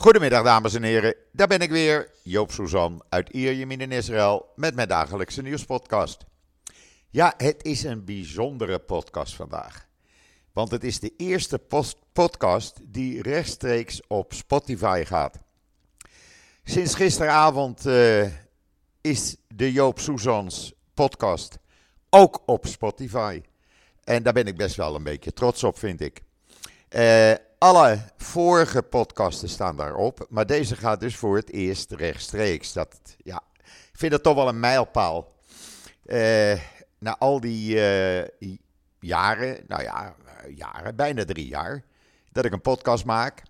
Goedemiddag dames en heren, daar ben ik weer, Joop Suzan uit Ierjemien in Israël met mijn dagelijkse nieuwspodcast. Ja, het is een bijzondere podcast vandaag, want het is de eerste podcast die rechtstreeks op Spotify gaat. Sinds gisteravond uh, is de Joop Suzans podcast ook op Spotify. En daar ben ik best wel een beetje trots op, vind ik. Uh, alle vorige podcasten staan daarop, maar deze gaat dus voor het eerst rechtstreeks. Dat, ja, ik vind dat toch wel een mijlpaal. Uh, na al die uh, jaren, nou ja, jaren, bijna drie jaar, dat ik een podcast maak,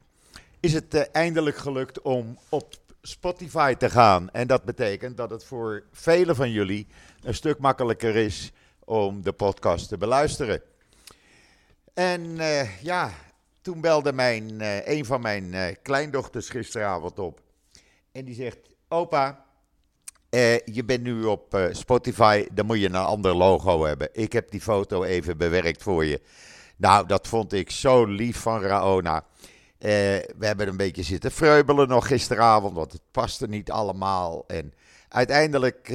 is het eindelijk gelukt om op Spotify te gaan. En dat betekent dat het voor velen van jullie een stuk makkelijker is om de podcast te beluisteren. En ja, toen belde mijn, uh, een van mijn uh, kleindochters gisteravond op. En die zegt: Opa, uh, je bent nu op Spotify, dan moet je een ander logo hebben. Ik heb die foto even bewerkt voor je. Nou, dat vond ik zo lief van Raona. we hebben een beetje zitten vreubelen nog gisteravond, want het paste niet allemaal. En uiteindelijk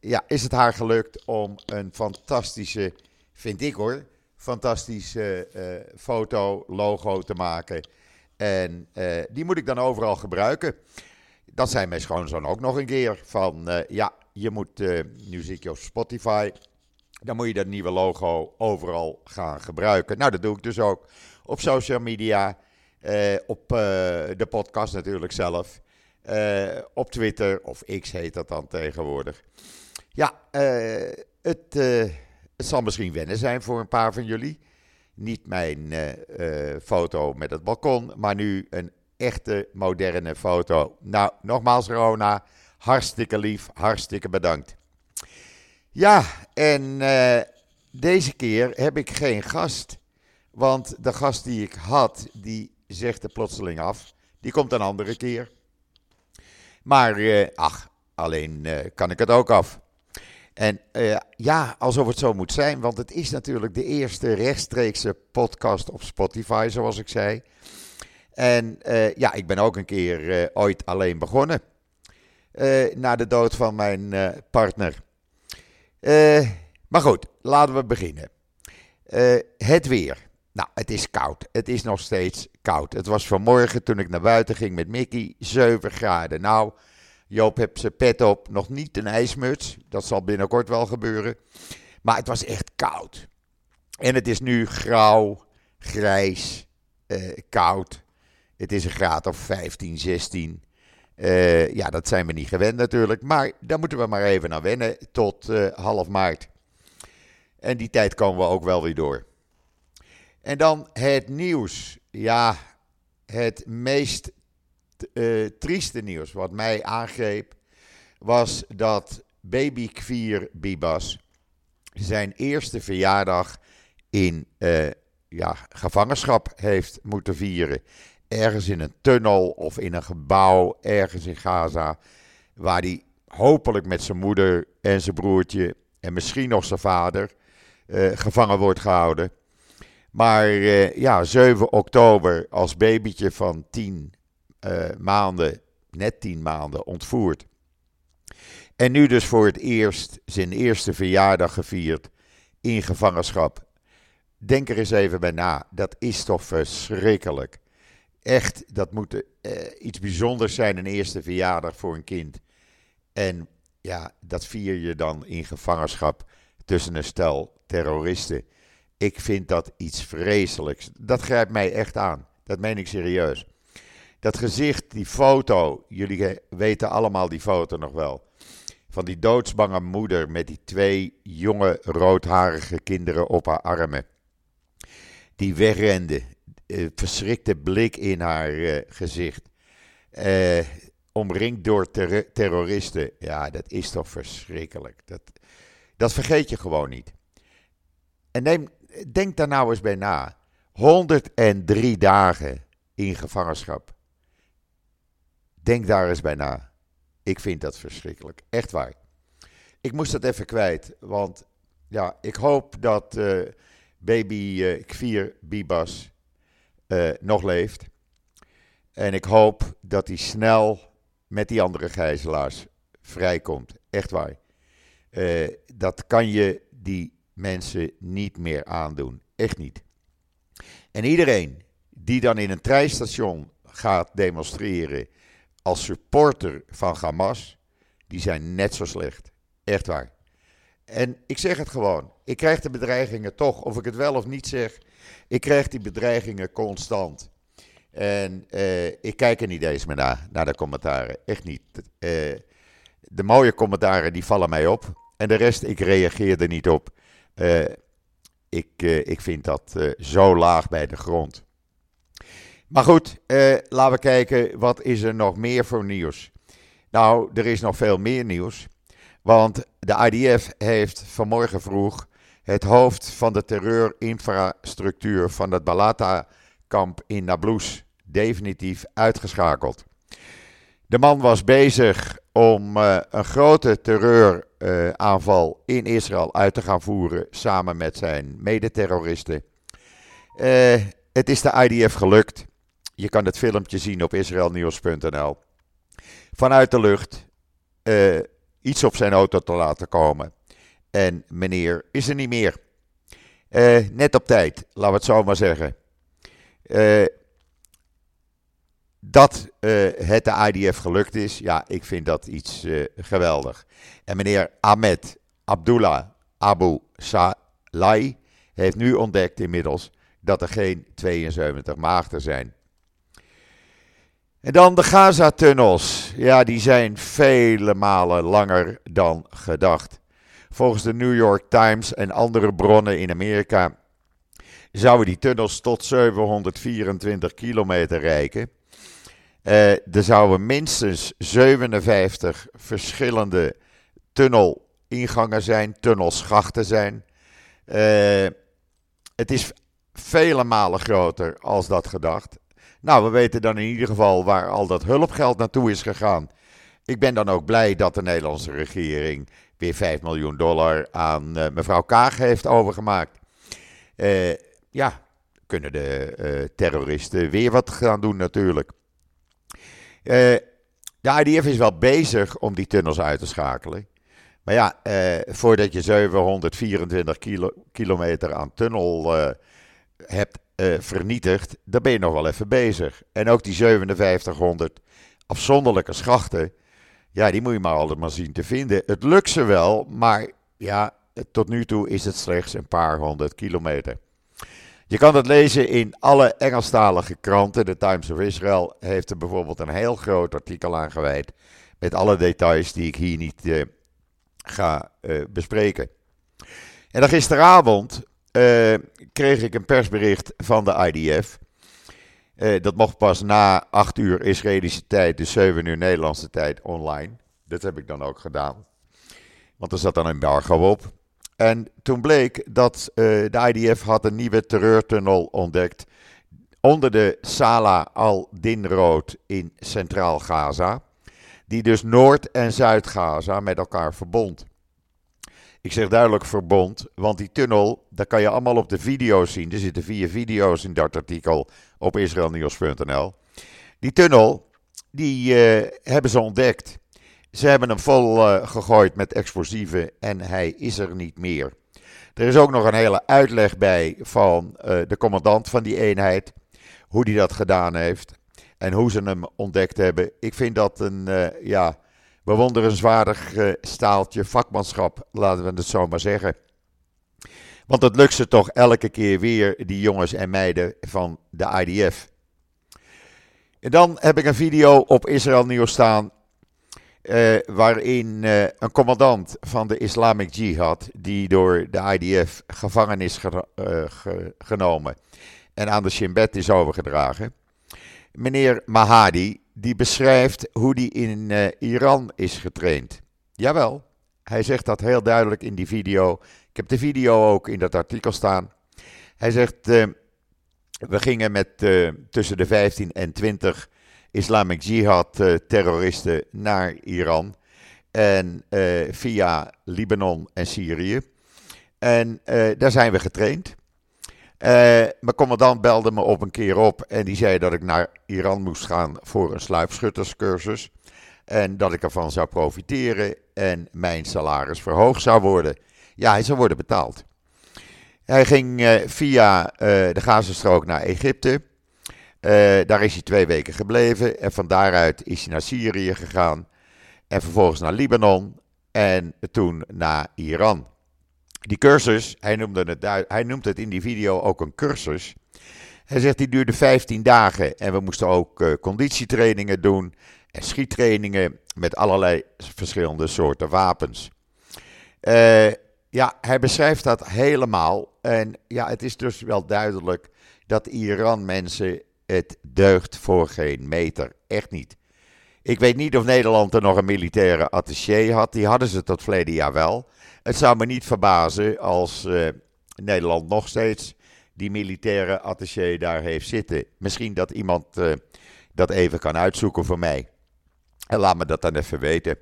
ja, is het haar gelukt om een fantastische, vind ik hoor, fantastische uh, foto, logo te maken. En uh, die moet ik dan overal gebruiken. Dat zei mijn schoonzoon ook nog een keer. Van uh, ja, je moet, nu ik je op Spotify. Dan moet je dat nieuwe logo overal gaan gebruiken. Nou, dat doe ik dus ook op social media. op de podcast natuurlijk zelf. op Twitter, of X heet dat dan tegenwoordig. Ja, het het zal misschien wennen zijn voor een paar van jullie. Niet mijn uh, uh, foto met het balkon, maar nu een echte moderne foto. Nou, nogmaals Rona, hartstikke lief, hartstikke bedankt. Ja, en uh, deze keer heb ik geen gast. Want de gast die ik had, die zegt er plotseling af. Die komt een andere keer. Maar, ach, alleen kan ik het ook af. En uh, ja, alsof het zo moet zijn, want het is natuurlijk de eerste rechtstreekse podcast op Spotify, zoals ik zei. En uh, ja, ik ben ook een keer uh, ooit alleen begonnen. na de dood van mijn partner. maar goed, laten we beginnen. het weer. Nou, het is koud. Het is nog steeds koud. Het was vanmorgen toen ik naar buiten ging met Mickey 7 graden. Nou, Joop heeft zijn pet op, nog niet een ijsmuts. Dat zal binnenkort wel gebeuren. Maar het was echt koud. En het is nu grauw, grijs, eh, koud. Het is een graad of 15, 16. Uh, ja, dat zijn we niet gewend natuurlijk. Maar daar moeten we maar even naar wennen tot uh, half maart. En die tijd komen we ook wel weer door. En dan het nieuws. Ja, het meest uh, trieste nieuws wat mij aangreep was dat baby Kvier Bibas zijn eerste verjaardag in uh, ja, gevangenschap heeft moeten vieren. Ergens in een tunnel of in een gebouw, ergens in Gaza, waar hij hopelijk met zijn moeder en zijn broertje en misschien nog zijn vader uh, gevangen wordt gehouden. Maar ja, 7 oktober als babytje van 10 uh, maanden, net tien maanden, ontvoerd. En nu dus voor het eerst zijn eerste verjaardag gevierd in gevangenschap. Denk er eens even bij na. Dat is toch verschrikkelijk. Echt, dat moet uh, iets bijzonders zijn, een eerste verjaardag voor een kind. En ja, dat vier je dan in gevangenschap tussen een stel terroristen. Ik vind dat iets vreselijks. Dat grijpt mij echt aan. Dat meen ik serieus. Dat gezicht, die foto, jullie weten allemaal die foto nog wel. Van die doodsbange moeder met die twee jonge roodharige kinderen op haar armen. Die wegrende, uh, verschrikte blik in haar uh, gezicht. Uh, omringd door ter terroristen. Ja, dat is toch verschrikkelijk. Dat, dat vergeet je gewoon niet. En neem, denk daar nou eens bij na. 103 dagen in gevangenschap. Denk daar eens bij na. Ik vind dat verschrikkelijk. Echt waar. Ik moest dat even kwijt. Want ja, ik hoop dat uh, baby uh, Kvier Bibas uh, nog leeft. En ik hoop dat hij snel met die andere gijzelaars vrijkomt. Echt waar. Dat kan je die mensen niet meer aandoen. Echt niet. En iedereen die dan in een treinstation gaat demonstreren als supporter van Hamas, die zijn net zo slecht. Echt waar. En ik zeg het gewoon. Ik krijg de bedreigingen toch, of ik het wel of niet zeg. Ik krijg die bedreigingen constant. En uh, ik kijk er niet eens meer naar, naar de commentaren. Echt niet. Uh, de mooie commentaren die vallen mij op. En de rest, ik reageer er niet op. Uh, ik, ik vind dat zo laag bij de grond. Maar goed, laten we kijken. Wat is er nog meer voor nieuws? Nou, er is nog veel meer nieuws. Want de IDF heeft vanmorgen vroeg het hoofd van de terreurinfrastructuur van het Balata-kamp in Nablus definitief uitgeschakeld. De man was bezig om uh, een grote terreuraanval in Israël uit te gaan voeren samen met zijn medeterroristen. Uh, het is de IDF gelukt. Je kan het filmpje zien op israelnieuws.nl. Vanuit de lucht eh, iets op zijn auto te laten komen. En meneer is er niet meer. Uh, net op tijd, laten we het zo maar zeggen. Uh, dat het de IDF gelukt is, ja, ik vind dat iets geweldig. En meneer Ahmed Abdullah Abu Salai heeft nu ontdekt inmiddels dat er geen 72 maagden zijn. En dan de Gaza-tunnels. Ja, die zijn vele malen langer dan gedacht. Volgens de New York Times en andere bronnen in Amerika zouden die tunnels tot 724 kilometer reiken. Uh, er zouden minstens 57 verschillende tunnelingangen zijn, tunnelschachten zijn. Uh, het is vele malen groter als dat gedacht. Nou, we weten dan in ieder geval waar al dat hulpgeld naartoe is gegaan. Ik ben dan ook blij dat de Nederlandse regering weer 5 miljoen dollar aan uh, mevrouw Kaag heeft overgemaakt. Uh, ja, kunnen de uh, terroristen weer wat gaan doen natuurlijk. de IDF is wel bezig om die tunnels uit te schakelen. Maar ja, voordat je 724 kilo, kilometer aan tunnel hebt uh, vernietigd, dan ben je nog wel even bezig. En ook die 5700 afzonderlijke schachten, ja, die moet je maar altijd maar zien te vinden. Het lukt ze wel, maar ja, tot nu toe is het slechts een paar honderd kilometer. Je kan het lezen in alle Engelstalige kranten. De Times of Israel heeft er bijvoorbeeld een heel groot artikel aan gewijd. Met alle details die ik hier niet uh, ga uh, bespreken. En dan gisteravond uh, kreeg ik een persbericht van de IDF. Eh, dat mocht pas na 8 uur Israëlische tijd, dus 7 uur Nederlandse tijd online. Dat heb ik dan ook gedaan. Want er zat dan een embargo op. En toen bleek dat uh, de IDF had een nieuwe terreurtunnel ontdekt onder de Salah al-Din Road in Centraal Gaza. Die dus Noord- en Zuid-Gaza met elkaar verbond. Ik zeg duidelijk verbond, want die tunnel, dat kan je allemaal op de video's zien. Er zitten vier video's in dat artikel op israelnieuws.nl. Die tunnel, die uh, hebben ze ontdekt. Ze hebben hem vol uh, gegooid met explosieven en hij is er niet meer. Er is ook nog een hele uitleg bij van uh, de commandant van die eenheid. Hoe die dat gedaan heeft en hoe ze hem ontdekt hebben. Ik vind dat een, ja, bewonderenswaardig uh, staaltje vakmanschap, laten we het zo maar zeggen. Want het lukt ze toch elke keer weer, die jongens en meiden van de IDF. En dan heb ik een video op Israël Nieuws staan. Uh, waarin uh, een commandant van de Islamic Jihad, die door de IDF gevangen is ge ge genomen en aan de Shin Bet is overgedragen. Meneer Mahadi, die beschrijft hoe die in uh, Iran is getraind. Jawel, hij zegt dat heel duidelijk in die video. Ik heb de video ook in dat artikel staan. Hij zegt, uh, we gingen met uh, tussen de 15 en 20 Islamic Jihad terroristen naar Iran. En via Libanon en Syrië. En daar zijn we getraind. Mijn commandant belde me op een keer op en die zei dat ik naar Iran moest gaan voor een sluipschutterscursus. En dat ik ervan zou profiteren en mijn salaris verhoogd zou worden. Ja, hij zou worden betaald. Hij ging uh, via uh, de Gazastrook naar Egypte. Daar is hij twee weken gebleven. En van daaruit is hij naar Syrië gegaan. En vervolgens naar Libanon. En toen naar Iran. Die cursus, hij noemde het, hij noemt het in die video ook een cursus. Hij zegt die duurde 15 dagen. En we moesten ook conditietrainingen doen. En schiettrainingen met allerlei verschillende soorten wapens. Uh, ja, hij beschrijft dat helemaal. En ja, het is dus wel duidelijk dat Iran mensen het deugt voor geen meter. Echt niet. Ik weet niet of Nederland er nog een militaire attaché had. Die hadden ze tot verleden jaar wel. Het zou me niet verbazen als uh, Nederland nog steeds die militaire attaché daar heeft zitten. Misschien dat iemand uh, dat even kan uitzoeken voor mij. En laat me dat dan even weten.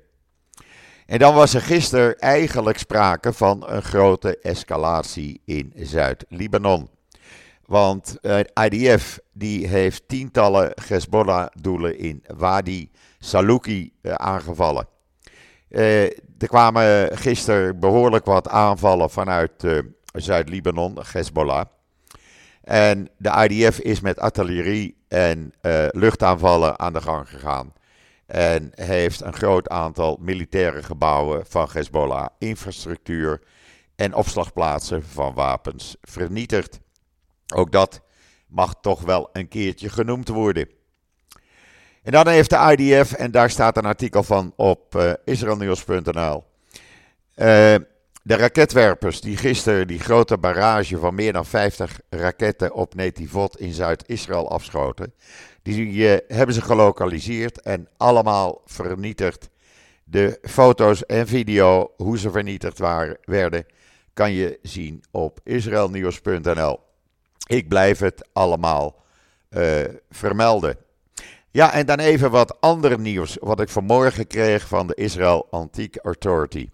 En dan was er gisteren eigenlijk sprake van een grote escalatie in Zuid-Libanon. Want eh, IDF die heeft tientallen Hezbollah-doelen in Wadi Saluki uh, aangevallen. Uh, er kwamen gisteren behoorlijk wat aanvallen vanuit Zuid-Libanon, Hezbollah. En de IDF is met artillerie en luchtaanvallen aan de gang gegaan. En heeft een groot aantal militaire gebouwen van Hezbollah, infrastructuur en opslagplaatsen van wapens vernietigd. Ook dat mag toch wel een keertje genoemd worden. En dan heeft de IDF, en daar staat een artikel van op uh, israelnieuws.nl. Uh, de raketwerpers die gisteren die grote barrage van meer dan 50 raketten op Netivot in Zuid-Israël afschoten, die uh, hebben ze gelokaliseerd en allemaal vernietigd. De foto's en video, hoe ze vernietigd waren, werden, kan je zien op israelnieuws.nl. Ik blijf het allemaal vermelden. Ja, en dan even wat ander nieuws, wat ik vanmorgen kreeg van de Israel Antique Authority.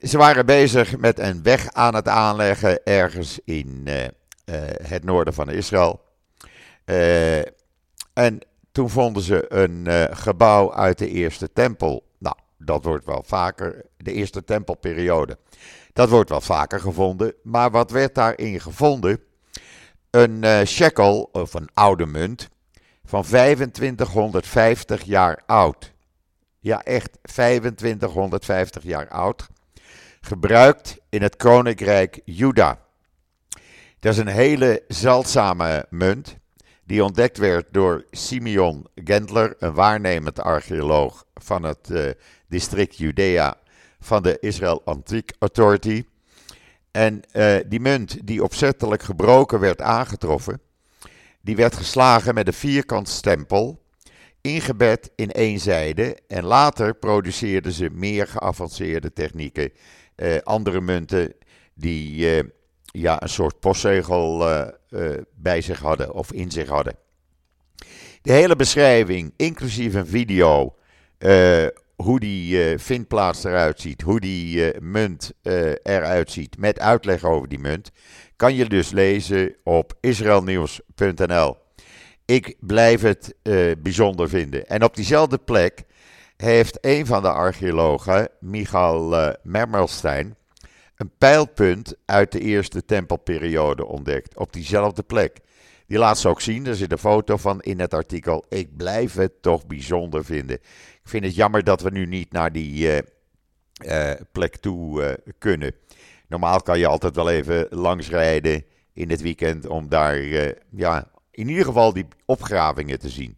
Ze waren bezig met een weg aan het aanleggen ergens in uh, uh, het noorden van Israël. Uh, en toen vonden ze een gebouw uit de eerste tempel. Nou, dat wordt wel vaker, de eerste tempelperiode. Dat wordt wel vaker gevonden. Maar wat werd daarin gevonden? Een shekel, of een oude munt, van 2550 jaar oud. Ja, echt 2550 jaar oud gebruikt in het koninkrijk Juda. Dat is een hele zeldzame munt die ontdekt werd door Simeon Gendler, een waarnemend archeoloog van het uh, district Judea van de Israel Antique Authority. En uh, die munt die opzettelijk gebroken werd aangetroffen, die werd geslagen met een vierkant stempel, ingebed in één zijde en later produceerden ze meer geavanceerde technieken uh, andere munten die uh, ja, een soort postzegel uh, bij zich hadden of in zich hadden. De hele beschrijving, inclusief een video, hoe die vindplaats eruit ziet, hoe die munt eruit ziet, met uitleg over die munt, kan je dus lezen op israelnieuws.nl. Ik blijf het bijzonder vinden. En op diezelfde plek heeft een van de archeologen, Michael uh, Mermelstein, een pijlpunt uit de eerste tempelperiode ontdekt. Op diezelfde plek. Die laat ze ook zien. Er zit een foto van in het artikel. Ik blijf het toch bijzonder vinden. Ik vind het jammer dat we nu niet naar die uh, plek toe kunnen. Normaal kan je altijd wel even langsrijden in het weekend om daar ja, in ieder geval die opgravingen te zien.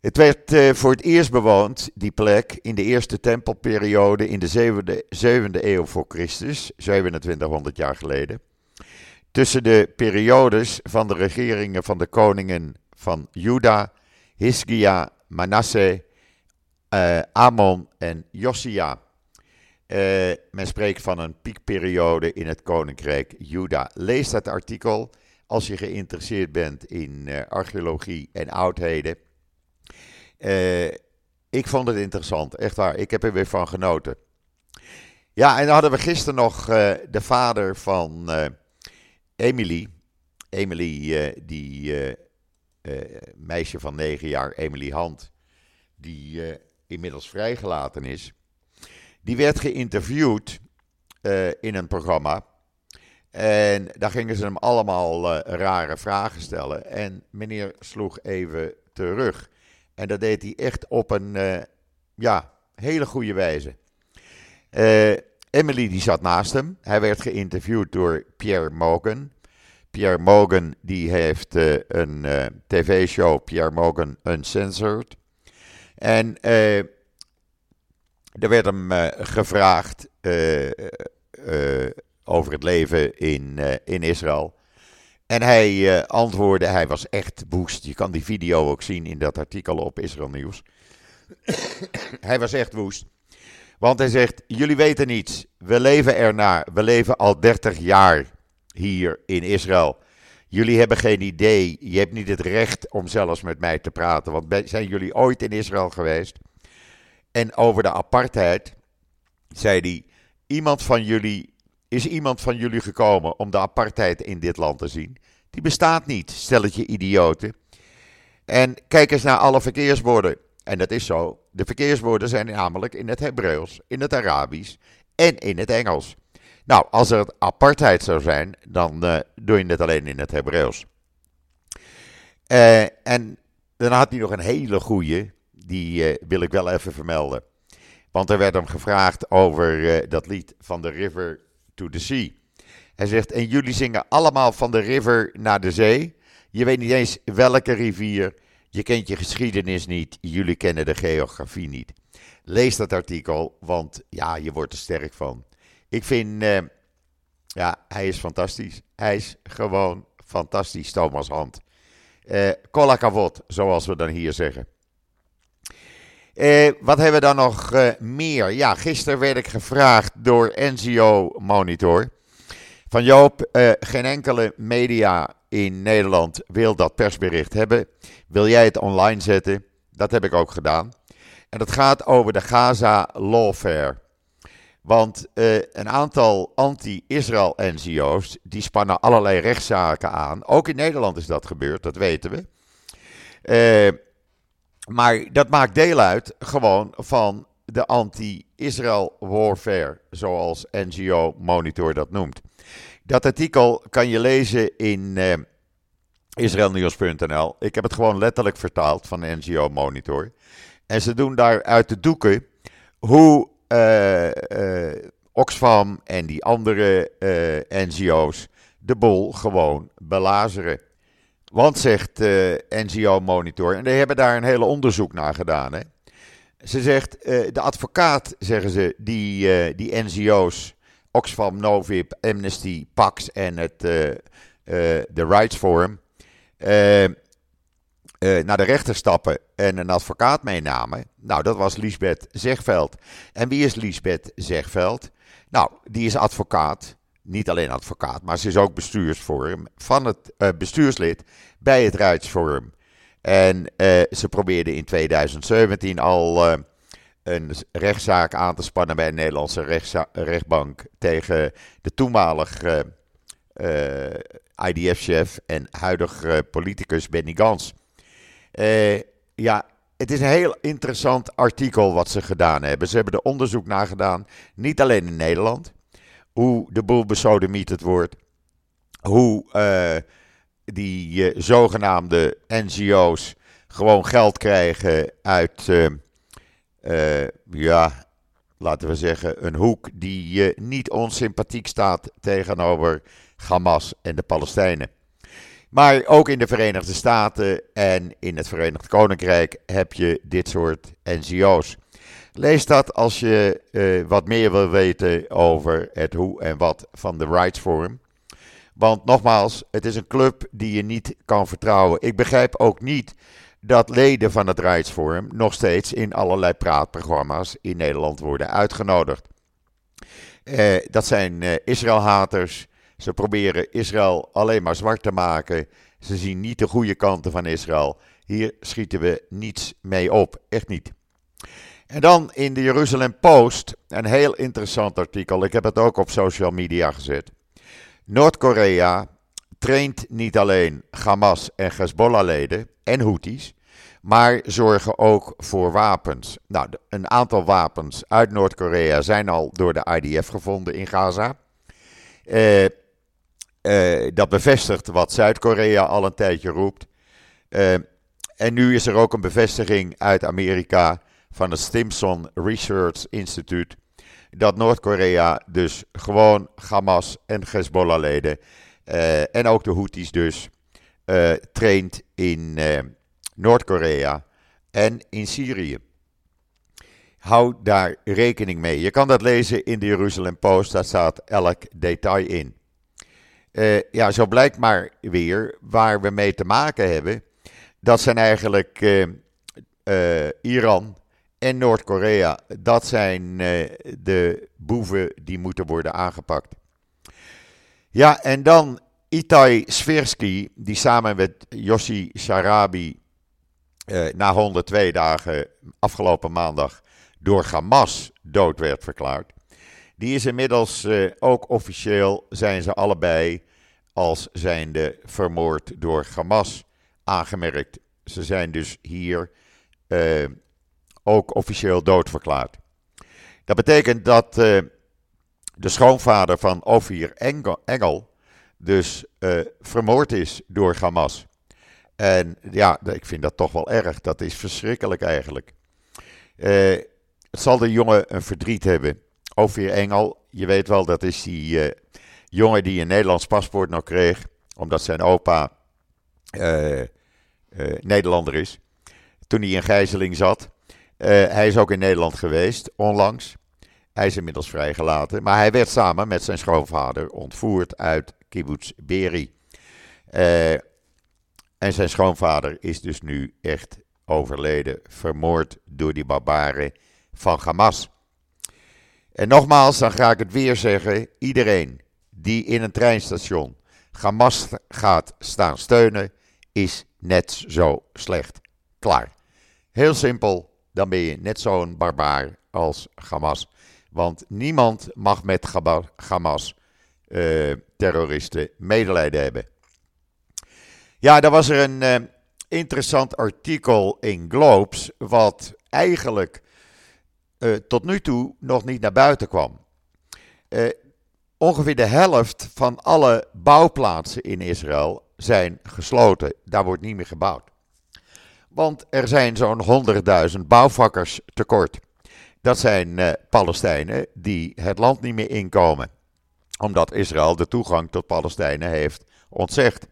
Het werd uh, voor het eerst bewoond, die plek, in de eerste tempelperiode in de 7e, eeuw voor Christus, 2700 jaar geleden. Tussen de periodes van de regeringen van de koningen van Juda, Hiskia, Manasseh, uh, Amon en Josia. Uh, men spreekt van een piekperiode in het koninkrijk Juda. Lees dat artikel als je geïnteresseerd bent in archeologie en oudheden. Uh, ik vond het interessant, echt waar. Ik heb er weer van genoten. Ja, en dan hadden we gisteren nog de vader van Emily, Emily, die meisje van negen jaar, Emily Hand, die inmiddels vrijgelaten is, die werd geïnterviewd in een programma. En daar gingen ze hem allemaal rare vragen stellen. En meneer sloeg even terug. En dat deed hij echt op een ja, hele goede wijze. Emily die zat naast hem. Hij werd geïnterviewd door Pierre Morgan. Pierre Morgan die heeft een tv-show, Pierre Morgan Uncensored. En er werd hem gevraagd over het leven in, in Israël. En hij antwoordde, hij was echt woest. Je kan die video ook zien in dat artikel op Israël Nieuws. hij was echt woest. Want hij zegt: Jullie weten niets. We leven ernaar. We leven al 30 jaar hier in Israël. Jullie hebben geen idee. Je hebt niet het recht om zelfs met mij te praten. Want zijn jullie ooit in Israël geweest? En over de apartheid zei hij: Iemand van jullie. Is iemand van jullie gekomen om de apartheid in dit land te zien? Die bestaat niet, stelletje idioten. En kijk eens naar alle verkeersborden. En dat is zo. De verkeerswoorden zijn namelijk in het Hebreeuws, in het Arabisch en in het Engels. Nou, als er apartheid zou zijn, dan uh, doe je het alleen in het Hebreeuws. Uh, en dan had hij nog een hele goeie, die uh, wil ik wel even vermelden. Want er werd hem gevraagd over dat lied van The River to the Sea. Hij zegt, en jullie zingen allemaal van de river naar de zee. Je weet niet eens welke rivier, je kent je geschiedenis niet, jullie kennen de geografie niet. Lees dat artikel, want ja, je wordt er sterk van. Ik vind, uh, ja, hij is fantastisch. Hij is gewoon fantastisch, Thomas Hand. Uh, Kolla zoals we dan hier zeggen. Uh, wat hebben we dan nog uh, meer? Ja, gisteren werd ik gevraagd door NGO Monitor. Van Joop, uh, geen enkele media in Nederland wil dat persbericht hebben. Wil jij het online zetten? Dat heb ik ook gedaan. En dat gaat over de Gaza Lawfare. Want uh, een aantal anti-Israël NGO's die spannen allerlei rechtszaken aan. Ook in Nederland is dat gebeurd, dat weten we. Maar dat maakt deel uit gewoon van de anti-Israël warfare, zoals NGO Monitor dat noemt. Dat artikel kan je lezen in eh. Ik heb het gewoon letterlijk vertaald van NGO Monitor. En ze doen daar uit de doeken hoe uh, Oxfam en die andere NGO's de bol gewoon belazeren. Want zegt NGO Monitor, en die hebben daar een hele onderzoek naar gedaan. Hè? Ze zegt, de advocaat, zeggen ze, die, die NGO's Oxfam, Novib, Amnesty, Pax en het uh, uh, Rights Forum uh, naar de rechter stappen en een advocaat meenamen. Nou, dat was Liesbeth Zegveld. En wie is Liesbeth Zegveld? Nou, die is advocaat. Niet alleen advocaat, maar ze is ook bestuursvorm van het bestuurslid bij het Rights Forum. En ze probeerde in 2017 al een rechtszaak aan te spannen bij een Nederlandse rechtbank tegen de toenmalige uh, IDF-chef en huidig uh, politicus Benny Gans. Ja, het is een heel interessant artikel wat ze gedaan hebben. Ze hebben er onderzoek naar gedaan, niet alleen in Nederland, hoe de boel besodemieterd wordt, hoe die zogenaamde NGO's gewoon geld krijgen uit uh, ja, laten we zeggen, een hoek die niet onsympathiek staat tegenover Hamas en de Palestijnen. Maar ook in de Verenigde Staten en in het Verenigd Koninkrijk heb je dit soort NGO's. Lees dat als je uh, wat meer wil weten over het hoe en wat van de Rights Forum. Want nogmaals, het is een club die je niet kan vertrouwen. Ik begrijp ook niet dat leden van het Rights Forum nog steeds in allerlei praatprogramma's in Nederland worden uitgenodigd. Eh, dat zijn eh, Israël-haters. Ze proberen Israël alleen maar zwart te maken. Ze zien niet de goede kanten van Israël. Hier schieten we niets mee op. Echt niet. En dan in de Jeruzalem Post een heel interessant artikel. Ik heb het ook op social media gezet. Noord-Korea traint niet alleen Hamas en Hezbollah-leden en Houthis, maar zorgen ook voor wapens. Nou, een aantal wapens uit Noord-Korea zijn al door de IDF gevonden in Gaza. Uh, uh, dat bevestigt wat Zuid-Korea al een tijdje roept. Uh, en nu is er ook een bevestiging uit Amerika van het Stimson Research Institute. Dat Noord-Korea dus gewoon Hamas en Hezbollah-leden uh, en ook de Houthis dus traint in Noord-Korea en in Syrië. Hou daar rekening mee. Je kan dat lezen in de Jeruzalem Post, daar staat elk detail in. Ja, zo blijkt maar weer waar we mee te maken hebben. Dat zijn eigenlijk Iran en Noord-Korea. Dat zijn de boeven die moeten worden aangepakt. Ja, en dan Itai Sversky, die samen met Yossi Sharabi na 102 dagen afgelopen maandag door Hamas dood werd verklaard. Die is inmiddels uh, ook officieel, zijn ze allebei als zijnde vermoord door Hamas aangemerkt. Ze zijn dus hier ook officieel doodverklaard. Dat betekent dat uh, de schoonvader van Ofir Engel, dus vermoord is door Hamas. En ja, ik vind dat toch wel erg. Dat is verschrikkelijk eigenlijk. het zal de jongen een verdriet hebben Ophir Engel, je weet wel, dat is die jongen die een Nederlands paspoort nog kreeg, omdat zijn opa Nederlander is. Toen hij in gijzeling zat. Hij is ook in Nederland geweest, onlangs. Hij is inmiddels vrijgelaten. Maar hij werd samen met zijn schoonvader ontvoerd uit kibbutz Beri. en zijn schoonvader is dus nu echt overleden, vermoord door die barbaren van Hamas. En nogmaals, dan ga ik het weer zeggen: iedereen die in een treinstation Hamas gaat staan steunen, is net zo slecht. Klaar. Heel simpel, dan ben je net zo'n barbaar als Hamas. Want niemand mag met Hamas uh, terroristen medelijden hebben. Ja, daar was er een uh, interessant artikel in Globes, wat eigenlijk uh, tot nu toe nog niet naar buiten kwam. Ongeveer de helft van alle bouwplaatsen in Israël zijn gesloten. Daar wordt niet meer gebouwd. Want er zijn zo'n 100.000 bouwvakkers tekort. Dat zijn uh, Palestijnen die het land niet meer inkomen. Omdat Israël de toegang tot Palestijnen heeft ontzegd.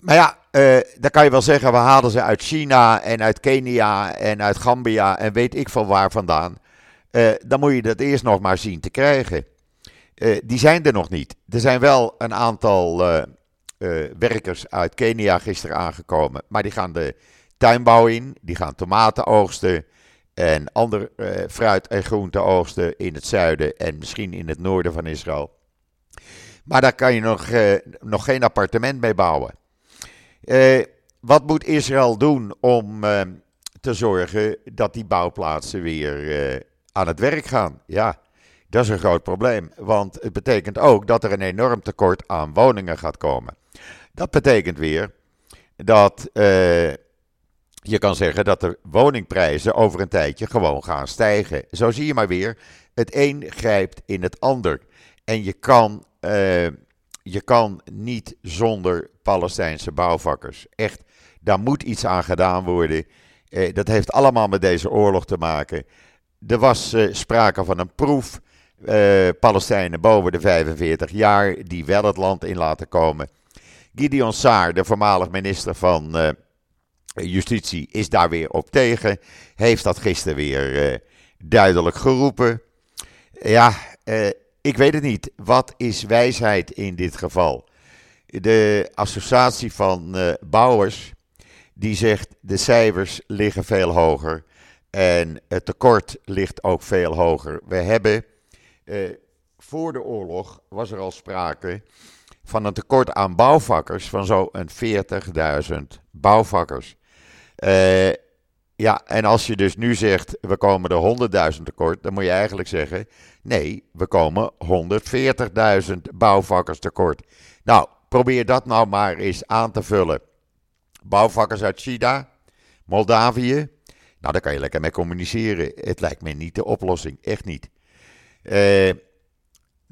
Maar ja, uh, dan kan je wel zeggen, we halen ze uit China en uit Kenia en uit Gambia en weet ik van waar vandaan. Uh, dan moet je dat eerst nog maar zien te krijgen. Die zijn er nog niet. Er zijn wel een aantal werkers uit Kenia gisteren aangekomen, maar die gaan de tuinbouw in, die gaan tomaten oogsten en ander fruit en groente oogsten in het zuiden en misschien in het noorden van Israël. Maar daar kan je nog, nog geen appartement mee bouwen. Eh, wat moet Israël doen om eh, te zorgen dat die bouwplaatsen weer eh, aan het werk gaan? Ja, dat is een groot probleem. Want het betekent ook dat er een enorm tekort aan woningen gaat komen. Dat betekent weer dat je kan zeggen dat de woningprijzen over een tijdje gewoon gaan stijgen. Zo zie je maar weer, het een grijpt in het ander. En je kan je kan niet zonder Palestijnse bouwvakkers. Echt, daar moet iets aan gedaan worden. Eh, dat heeft allemaal met deze oorlog te maken. Er was eh, sprake van een proef. Eh, Palestijnen boven de 45 jaar die wel het land in laten komen. Gideon Saar, de voormalig minister van eh, Justitie, is daar weer op tegen. Heeft dat gisteren weer eh, duidelijk geroepen. Ja, eh, ik weet het niet. Wat is wijsheid in dit geval? De associatie van uh, bouwers die zegt de cijfers liggen veel hoger en het tekort ligt ook veel hoger. We hebben voor de oorlog was er al sprake van een tekort aan bouwvakkers van zo'n 40.000 bouwvakkers. Uh, ja, en als je dus nu zegt, we komen er 100.000 tekort, dan moet je eigenlijk zeggen, nee, we komen 140.000 bouwvakkers tekort. Nou, Probeer dat nou maar eens aan te vullen. Bouwvakkers uit China, Moldavië. Nou, daar kan je lekker mee communiceren. Het lijkt me niet de oplossing. Echt niet. Uh,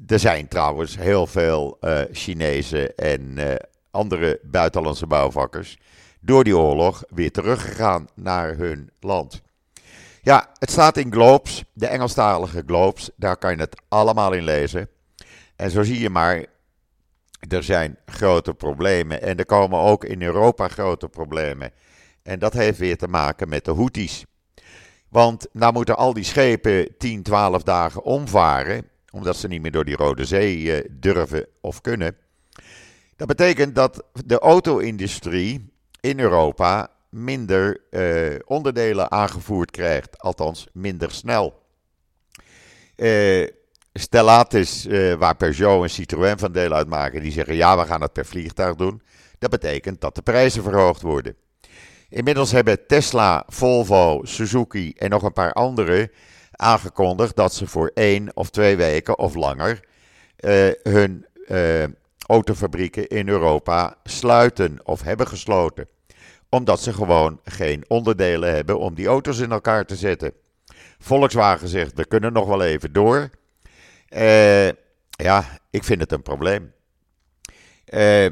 er zijn trouwens heel veel uh, Chinezen en uh, andere buitenlandse bouwvakkers door die oorlog weer teruggegaan naar hun land. Ja, het staat in Globes, de Engelstalige Globes, daar kan je het allemaal in lezen. En zo zie je maar, er zijn grote problemen en er komen ook in Europa grote problemen. En dat heeft weer te maken met de Houthis. Want nou moeten al die schepen 10, 12 dagen omvaren, omdat ze niet meer door die Rode Zee eh, durven of kunnen. Dat betekent dat de auto-industrie in Europa minder uh, onderdelen aangevoerd krijgt, althans minder snel. Uh, Stellatis, uh, waar Peugeot en Citroën van deel uitmaken, die zeggen ja, we gaan het per vliegtuig doen. Dat betekent dat de prijzen verhoogd worden. Inmiddels hebben Tesla, Volvo, Suzuki en nog een paar andere aangekondigd dat ze voor één of twee weken of langer hun autofabrieken in Europa sluiten of hebben gesloten. Omdat ze gewoon geen onderdelen hebben om die auto's in elkaar te zetten. Volkswagen zegt, we kunnen nog wel even door. Uh, ja, ik vind het een probleem. Uh,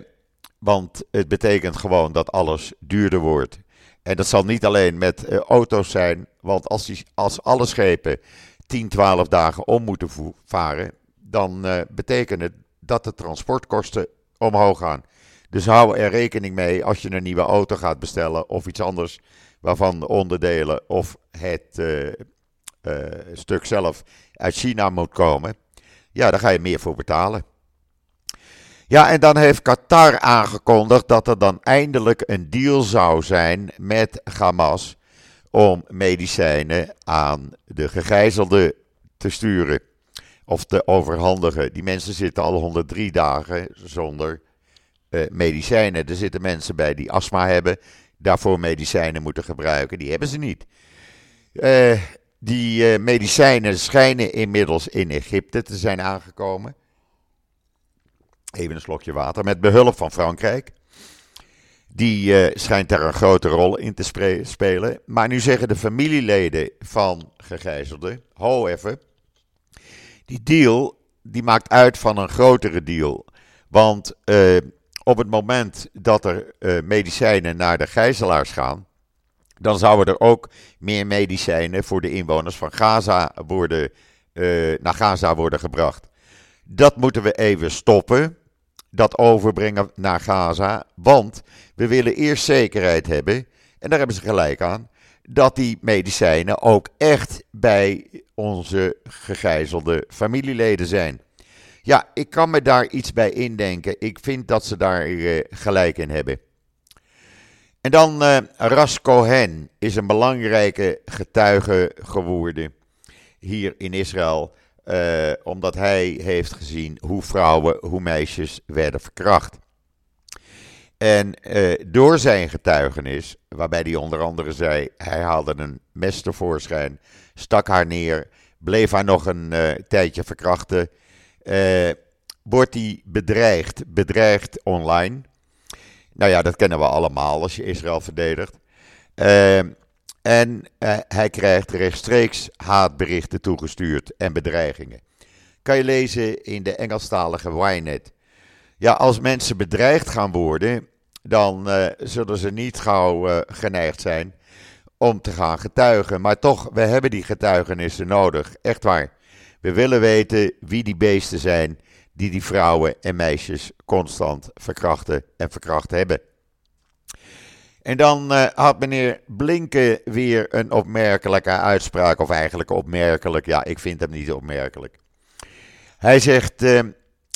want het betekent gewoon dat alles duurder wordt. En dat zal niet alleen met uh, auto's zijn, want als, die, als alle schepen 10, 12 dagen om moeten varen, dan betekent het dat de transportkosten omhoog gaan. Dus hou er rekening mee als je een nieuwe auto gaat bestellen of iets anders waarvan de onderdelen of het uh, uh, stuk zelf uit China moet komen. Ja, daar ga je meer voor betalen. Ja, en dan heeft Qatar aangekondigd dat er dan eindelijk een deal zou zijn met Hamas om medicijnen aan de gegijzelden te sturen of te overhandigen. Die mensen zitten al 103 dagen zonder uh, medicijnen. Er zitten mensen bij die astma hebben, daarvoor medicijnen moeten gebruiken. Die hebben ze niet. Uh, die uh, medicijnen schijnen inmiddels in Egypte te zijn aangekomen. Even een slokje water. Met behulp van Frankrijk. Die schijnt daar een grote rol in te spelen. Maar nu zeggen de familieleden van gegijzelden: ho even die deal die maakt uit van een grotere deal. Want uh, op het moment dat er uh, medicijnen naar de gijzelaars gaan, dan zouden er ook meer medicijnen voor de inwoners van Gaza worden, uh, naar Gaza worden gebracht. Dat moeten we even stoppen, dat overbrengen naar Gaza, want we willen eerst zekerheid hebben, en daar hebben ze gelijk aan, dat die medicijnen ook echt bij onze gegijzelde familieleden zijn. Ja, ik kan me daar iets bij indenken. Ik vind dat ze daar uh, gelijk in hebben. En dan uh, Ras Cohen is een belangrijke getuige geworden hier in Israël. Uh, omdat hij heeft gezien hoe vrouwen, hoe meisjes werden verkracht. En uh, door zijn getuigenis, waarbij hij onder andere zei: hij haalde een mes tevoorschijn, stak haar neer, bleef haar nog een uh, tijdje verkrachten, uh, wordt hij bedreigd, bedreigd online. Nou ja, dat kennen we allemaal als je Israël verdedigt. en hij krijgt rechtstreeks haatberichten toegestuurd en bedreigingen. Kan je lezen in de Engelstalige Ynet. Ja, als mensen bedreigd gaan worden, dan uh, zullen ze niet gauw uh, geneigd zijn om te gaan getuigen. Maar toch, we hebben die getuigenissen nodig. Echt waar. We willen weten wie die beesten zijn die die vrouwen en meisjes constant verkrachten en verkracht hebben. En dan uh, had meneer Blinken weer een opmerkelijke uitspraak, of eigenlijk opmerkelijk, ja, ik vind hem niet opmerkelijk. Hij zegt,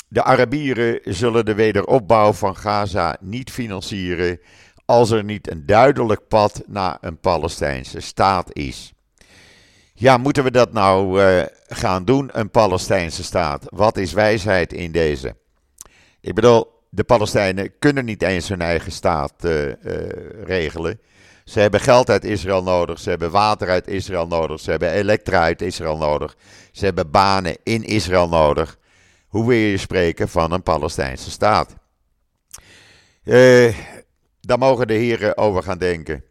de Arabieren zullen de wederopbouw van Gaza niet financieren als er niet een duidelijk pad naar een Palestijnse staat is. Ja, moeten we dat nou uh, gaan doen, een Palestijnse staat? Wat is wijsheid in deze? Ik bedoel, de Palestijnen kunnen niet eens hun eigen staat uh, uh, regelen. Ze hebben geld uit Israël nodig, ze hebben water uit Israël nodig, ze hebben elektra uit Israël nodig, ze hebben banen in Israël nodig. Hoe wil je spreken van een Palestijnse staat? Uh, daar mogen de heren over gaan denken.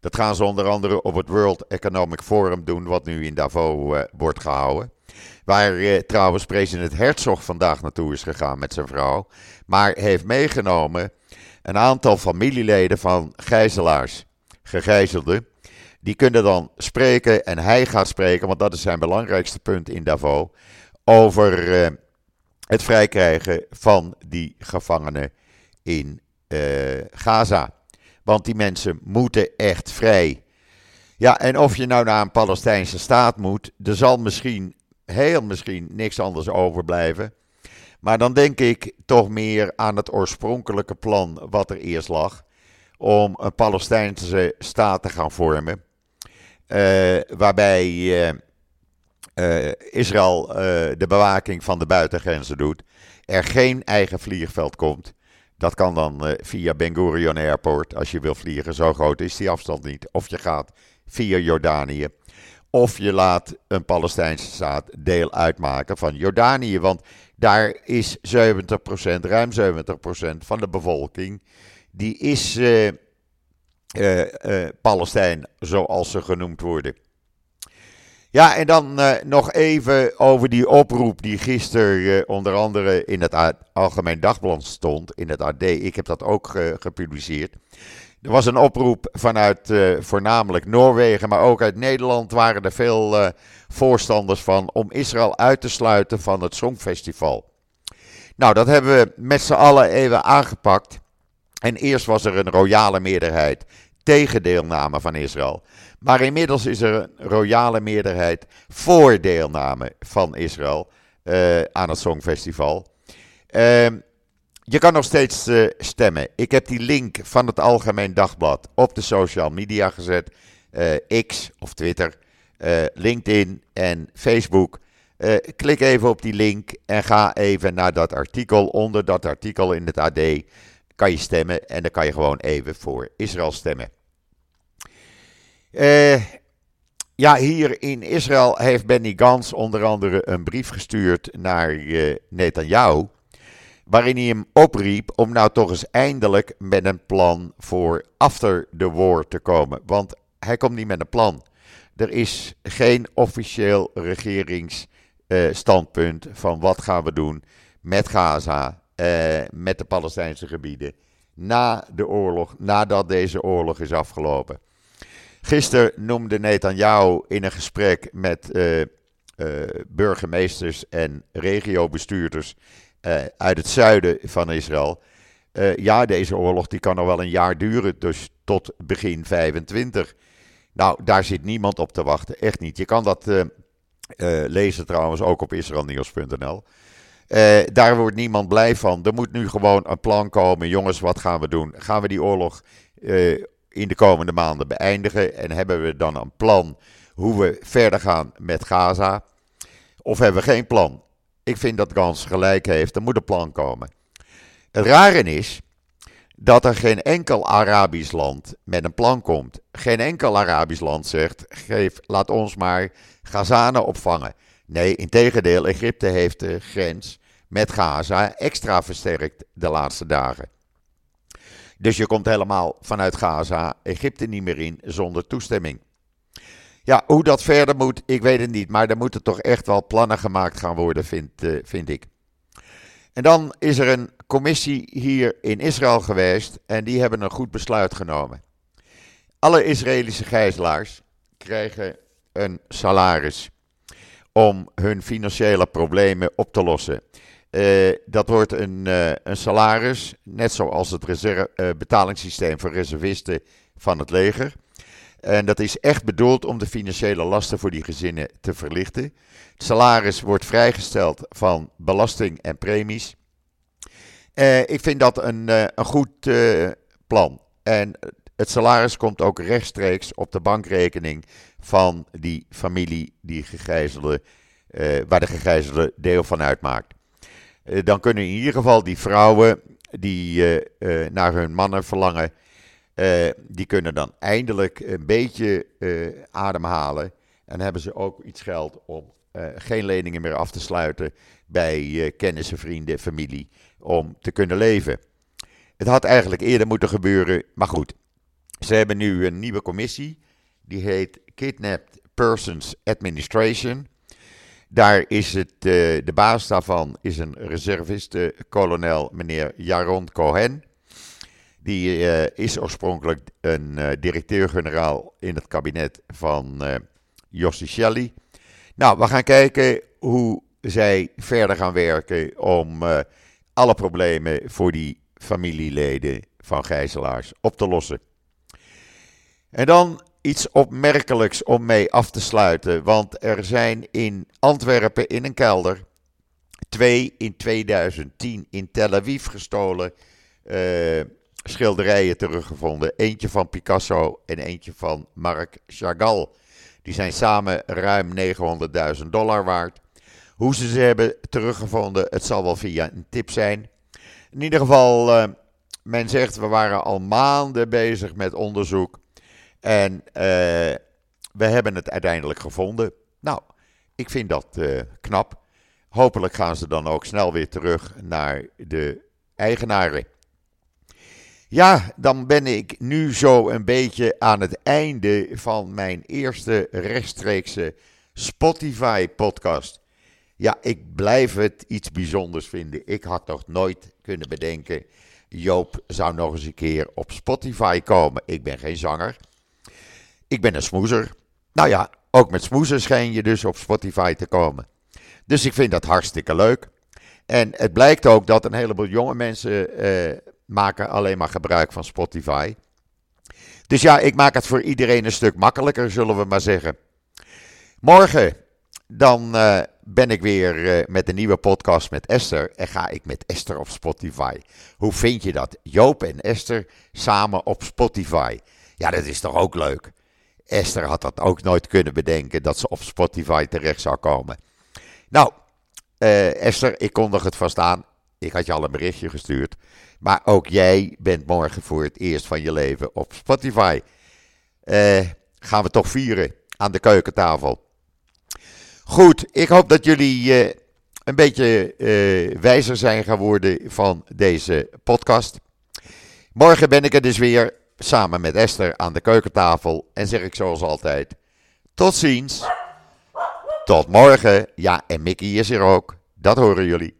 Dat gaan ze onder andere op het World Economic Forum doen, wat nu in Davos wordt gehouden. Waar trouwens president Herzog vandaag naartoe is gegaan met zijn vrouw. Maar heeft meegenomen een aantal familieleden van gijzelaars, gegijzelden. Die kunnen dan spreken en hij gaat spreken, want dat is zijn belangrijkste punt in Davos. Over uh, het vrijkrijgen van die gevangenen in uh, Gaza. Want die mensen moeten echt vrij. Ja, en of je nou naar een Palestijnse staat moet, er zal misschien, heel misschien, niks anders overblijven. Maar dan denk ik toch meer aan het oorspronkelijke plan wat er eerst lag. Om een Palestijnse staat te gaan vormen. Uh, waarbij uh, uh, Israël de bewaking van de buitengrenzen doet. Er geen eigen vliegveld komt. Dat kan dan via Ben Gurion Airport als je wil vliegen. Zo groot is die afstand niet. Of je gaat via Jordanië. Of je laat een Palestijnse staat deel uitmaken van Jordanië. Want daar is 70%, ruim 70% van de bevolking, die is Palestijn, zoals ze genoemd worden. Ja, en dan nog even over die oproep die gisteren onder andere in het Algemeen Dagblad stond, in het AD. Ik heb dat ook gepubliceerd. Er was een oproep vanuit voornamelijk Noorwegen, maar ook uit Nederland waren er veel voorstanders van om Israël uit te sluiten van het Songfestival. Nou, dat hebben we met z'n allen even aangepakt. En eerst was er een royale meerderheid tegen deelname van Israël. Maar inmiddels is er een royale meerderheid voor deelname van Israël uh, aan het Songfestival. Uh, je kan nog steeds uh, stemmen. Ik heb die link van het Algemeen Dagblad op de social media gezet. Uh, X of Twitter, LinkedIn en Facebook. klik even op die link en ga even naar dat artikel. Onder dat artikel in het AD kan je stemmen en dan kan je gewoon even voor Israël stemmen. Ja, hier in Israël heeft Benny Gans onder andere een brief gestuurd naar Netanyahu waarin hij hem opriep om nou toch eens eindelijk met een plan voor after the war te komen. Want hij komt niet met een plan. Er is geen officieel regeringsstandpunt uh, van wat gaan we doen met Gaza, uh, met de Palestijnse gebieden, na de oorlog, nadat deze oorlog is afgelopen. Gisteren noemde Netanyahu in een gesprek met uh, burgemeesters en regiobestuurders uh, uit het zuiden van Israël. Uh, ja, deze oorlog die kan nog wel een jaar duren, dus tot begin 25. Nou, daar zit niemand op te wachten, echt niet. Je kan dat uh, lezen trouwens ook op israelnieuws.nl. daar wordt niemand blij van. Er moet nu gewoon een plan komen. Jongens, wat gaan we doen? Gaan we die oorlog in de komende maanden beëindigen? En hebben we dan een plan hoe we verder gaan met Gaza? Of hebben we geen plan? Ik vind dat Gans gelijk heeft. Er moet een plan komen. Het rare is dat er geen enkel Arabisch land met een plan komt. Geen enkel Arabisch land zegt: geef, laat ons maar Gazanen opvangen. Nee, integendeel, Egypte heeft de grens met Gaza extra versterkt de laatste dagen. Dus je komt helemaal vanuit Gaza Egypte niet meer in zonder toestemming. Ja, hoe dat verder moet, ik weet het niet. Maar er moeten toch echt wel plannen gemaakt gaan worden, vind, uh, vind ik. En dan is er een commissie hier in Israël geweest en die hebben een goed besluit genomen. Alle Israëlische gijzelaars krijgen een salaris om hun financiële problemen op te lossen. Uh, dat wordt een, uh, een salaris, net zoals het reserve, uh, betalingssysteem voor reservisten van het leger. En dat is echt bedoeld om de financiële lasten voor die gezinnen te verlichten. Het salaris wordt vrijgesteld van belasting en premies. Ik vind dat een, een goed plan. En het salaris komt ook rechtstreeks op de bankrekening van die familie die gegijzelde, waar de gegijzelde deel van uitmaakt. Dan kunnen in ieder geval die vrouwen die naar hun mannen verlangen, die kunnen dan eindelijk een beetje ademhalen. En hebben ze ook iets geld om geen leningen meer af te sluiten bij kennissen, vrienden, familie. Om te kunnen leven. Het had eigenlijk eerder moeten gebeuren, maar goed. Ze hebben nu een nieuwe commissie, die heet Kidnapped Persons Administration. Daar is het, uh, de baas daarvan is een reserviste-kolonel, meneer Jaron Cohen. Die uh, is oorspronkelijk een uh, directeur-generaal in het kabinet van Jossi Shelley. Nou, we gaan kijken hoe zij verder gaan werken om alle problemen voor die familieleden van gijzelaars op te lossen. En dan iets opmerkelijks om mee af te sluiten. Want er zijn in Antwerpen in een kelder twee in 2010 in Tel Aviv gestolen uh, schilderijen teruggevonden. Eentje van Picasso en eentje van Marc Chagall. Die zijn samen ruim 900.000 dollar waard. Hoe ze ze hebben teruggevonden, het zal wel via een tip zijn. In ieder geval, uh, men zegt we waren al maanden bezig met onderzoek. En uh, we hebben het uiteindelijk gevonden. Nou, ik vind dat uh, knap. Hopelijk gaan ze dan ook snel weer terug naar de eigenaren. Ja, dan ben ik nu zo een beetje aan het einde van mijn eerste rechtstreekse Spotify-podcast. Ja, ik blijf het iets bijzonders vinden. Ik had toch nooit kunnen bedenken. Joop zou nog eens een keer op Spotify komen. Ik ben geen zanger. Ik ben een smoezer. Nou ja, ook met smoezen schijn je dus op Spotify te komen. Dus ik vind dat hartstikke leuk. En het blijkt ook dat een heleboel jonge mensen uh, maken alleen maar gebruik van Spotify. Dus ja, ik maak het voor iedereen een stuk makkelijker, zullen we maar zeggen. Morgen dan uh, ben ik weer uh, met een nieuwe podcast met Esther. En ga ik met Esther op Spotify. Hoe vind je dat? Joop en Esther samen op Spotify. Ja, dat is toch ook leuk? Esther had dat ook nooit kunnen bedenken dat ze op Spotify terecht zou komen. Nou, uh, Esther, ik kondig het vast aan. Ik had je al een berichtje gestuurd. Maar ook jij bent morgen voor het eerst van je leven op Spotify. Uh, gaan we toch vieren aan de keukentafel. Goed, ik hoop dat jullie uh, een beetje wijzer zijn geworden van deze podcast. Morgen ben ik er dus weer samen met Esther aan de keukentafel en zeg ik zoals altijd: tot ziens. Tot morgen. Ja, en Mickey is er ook. Dat horen jullie.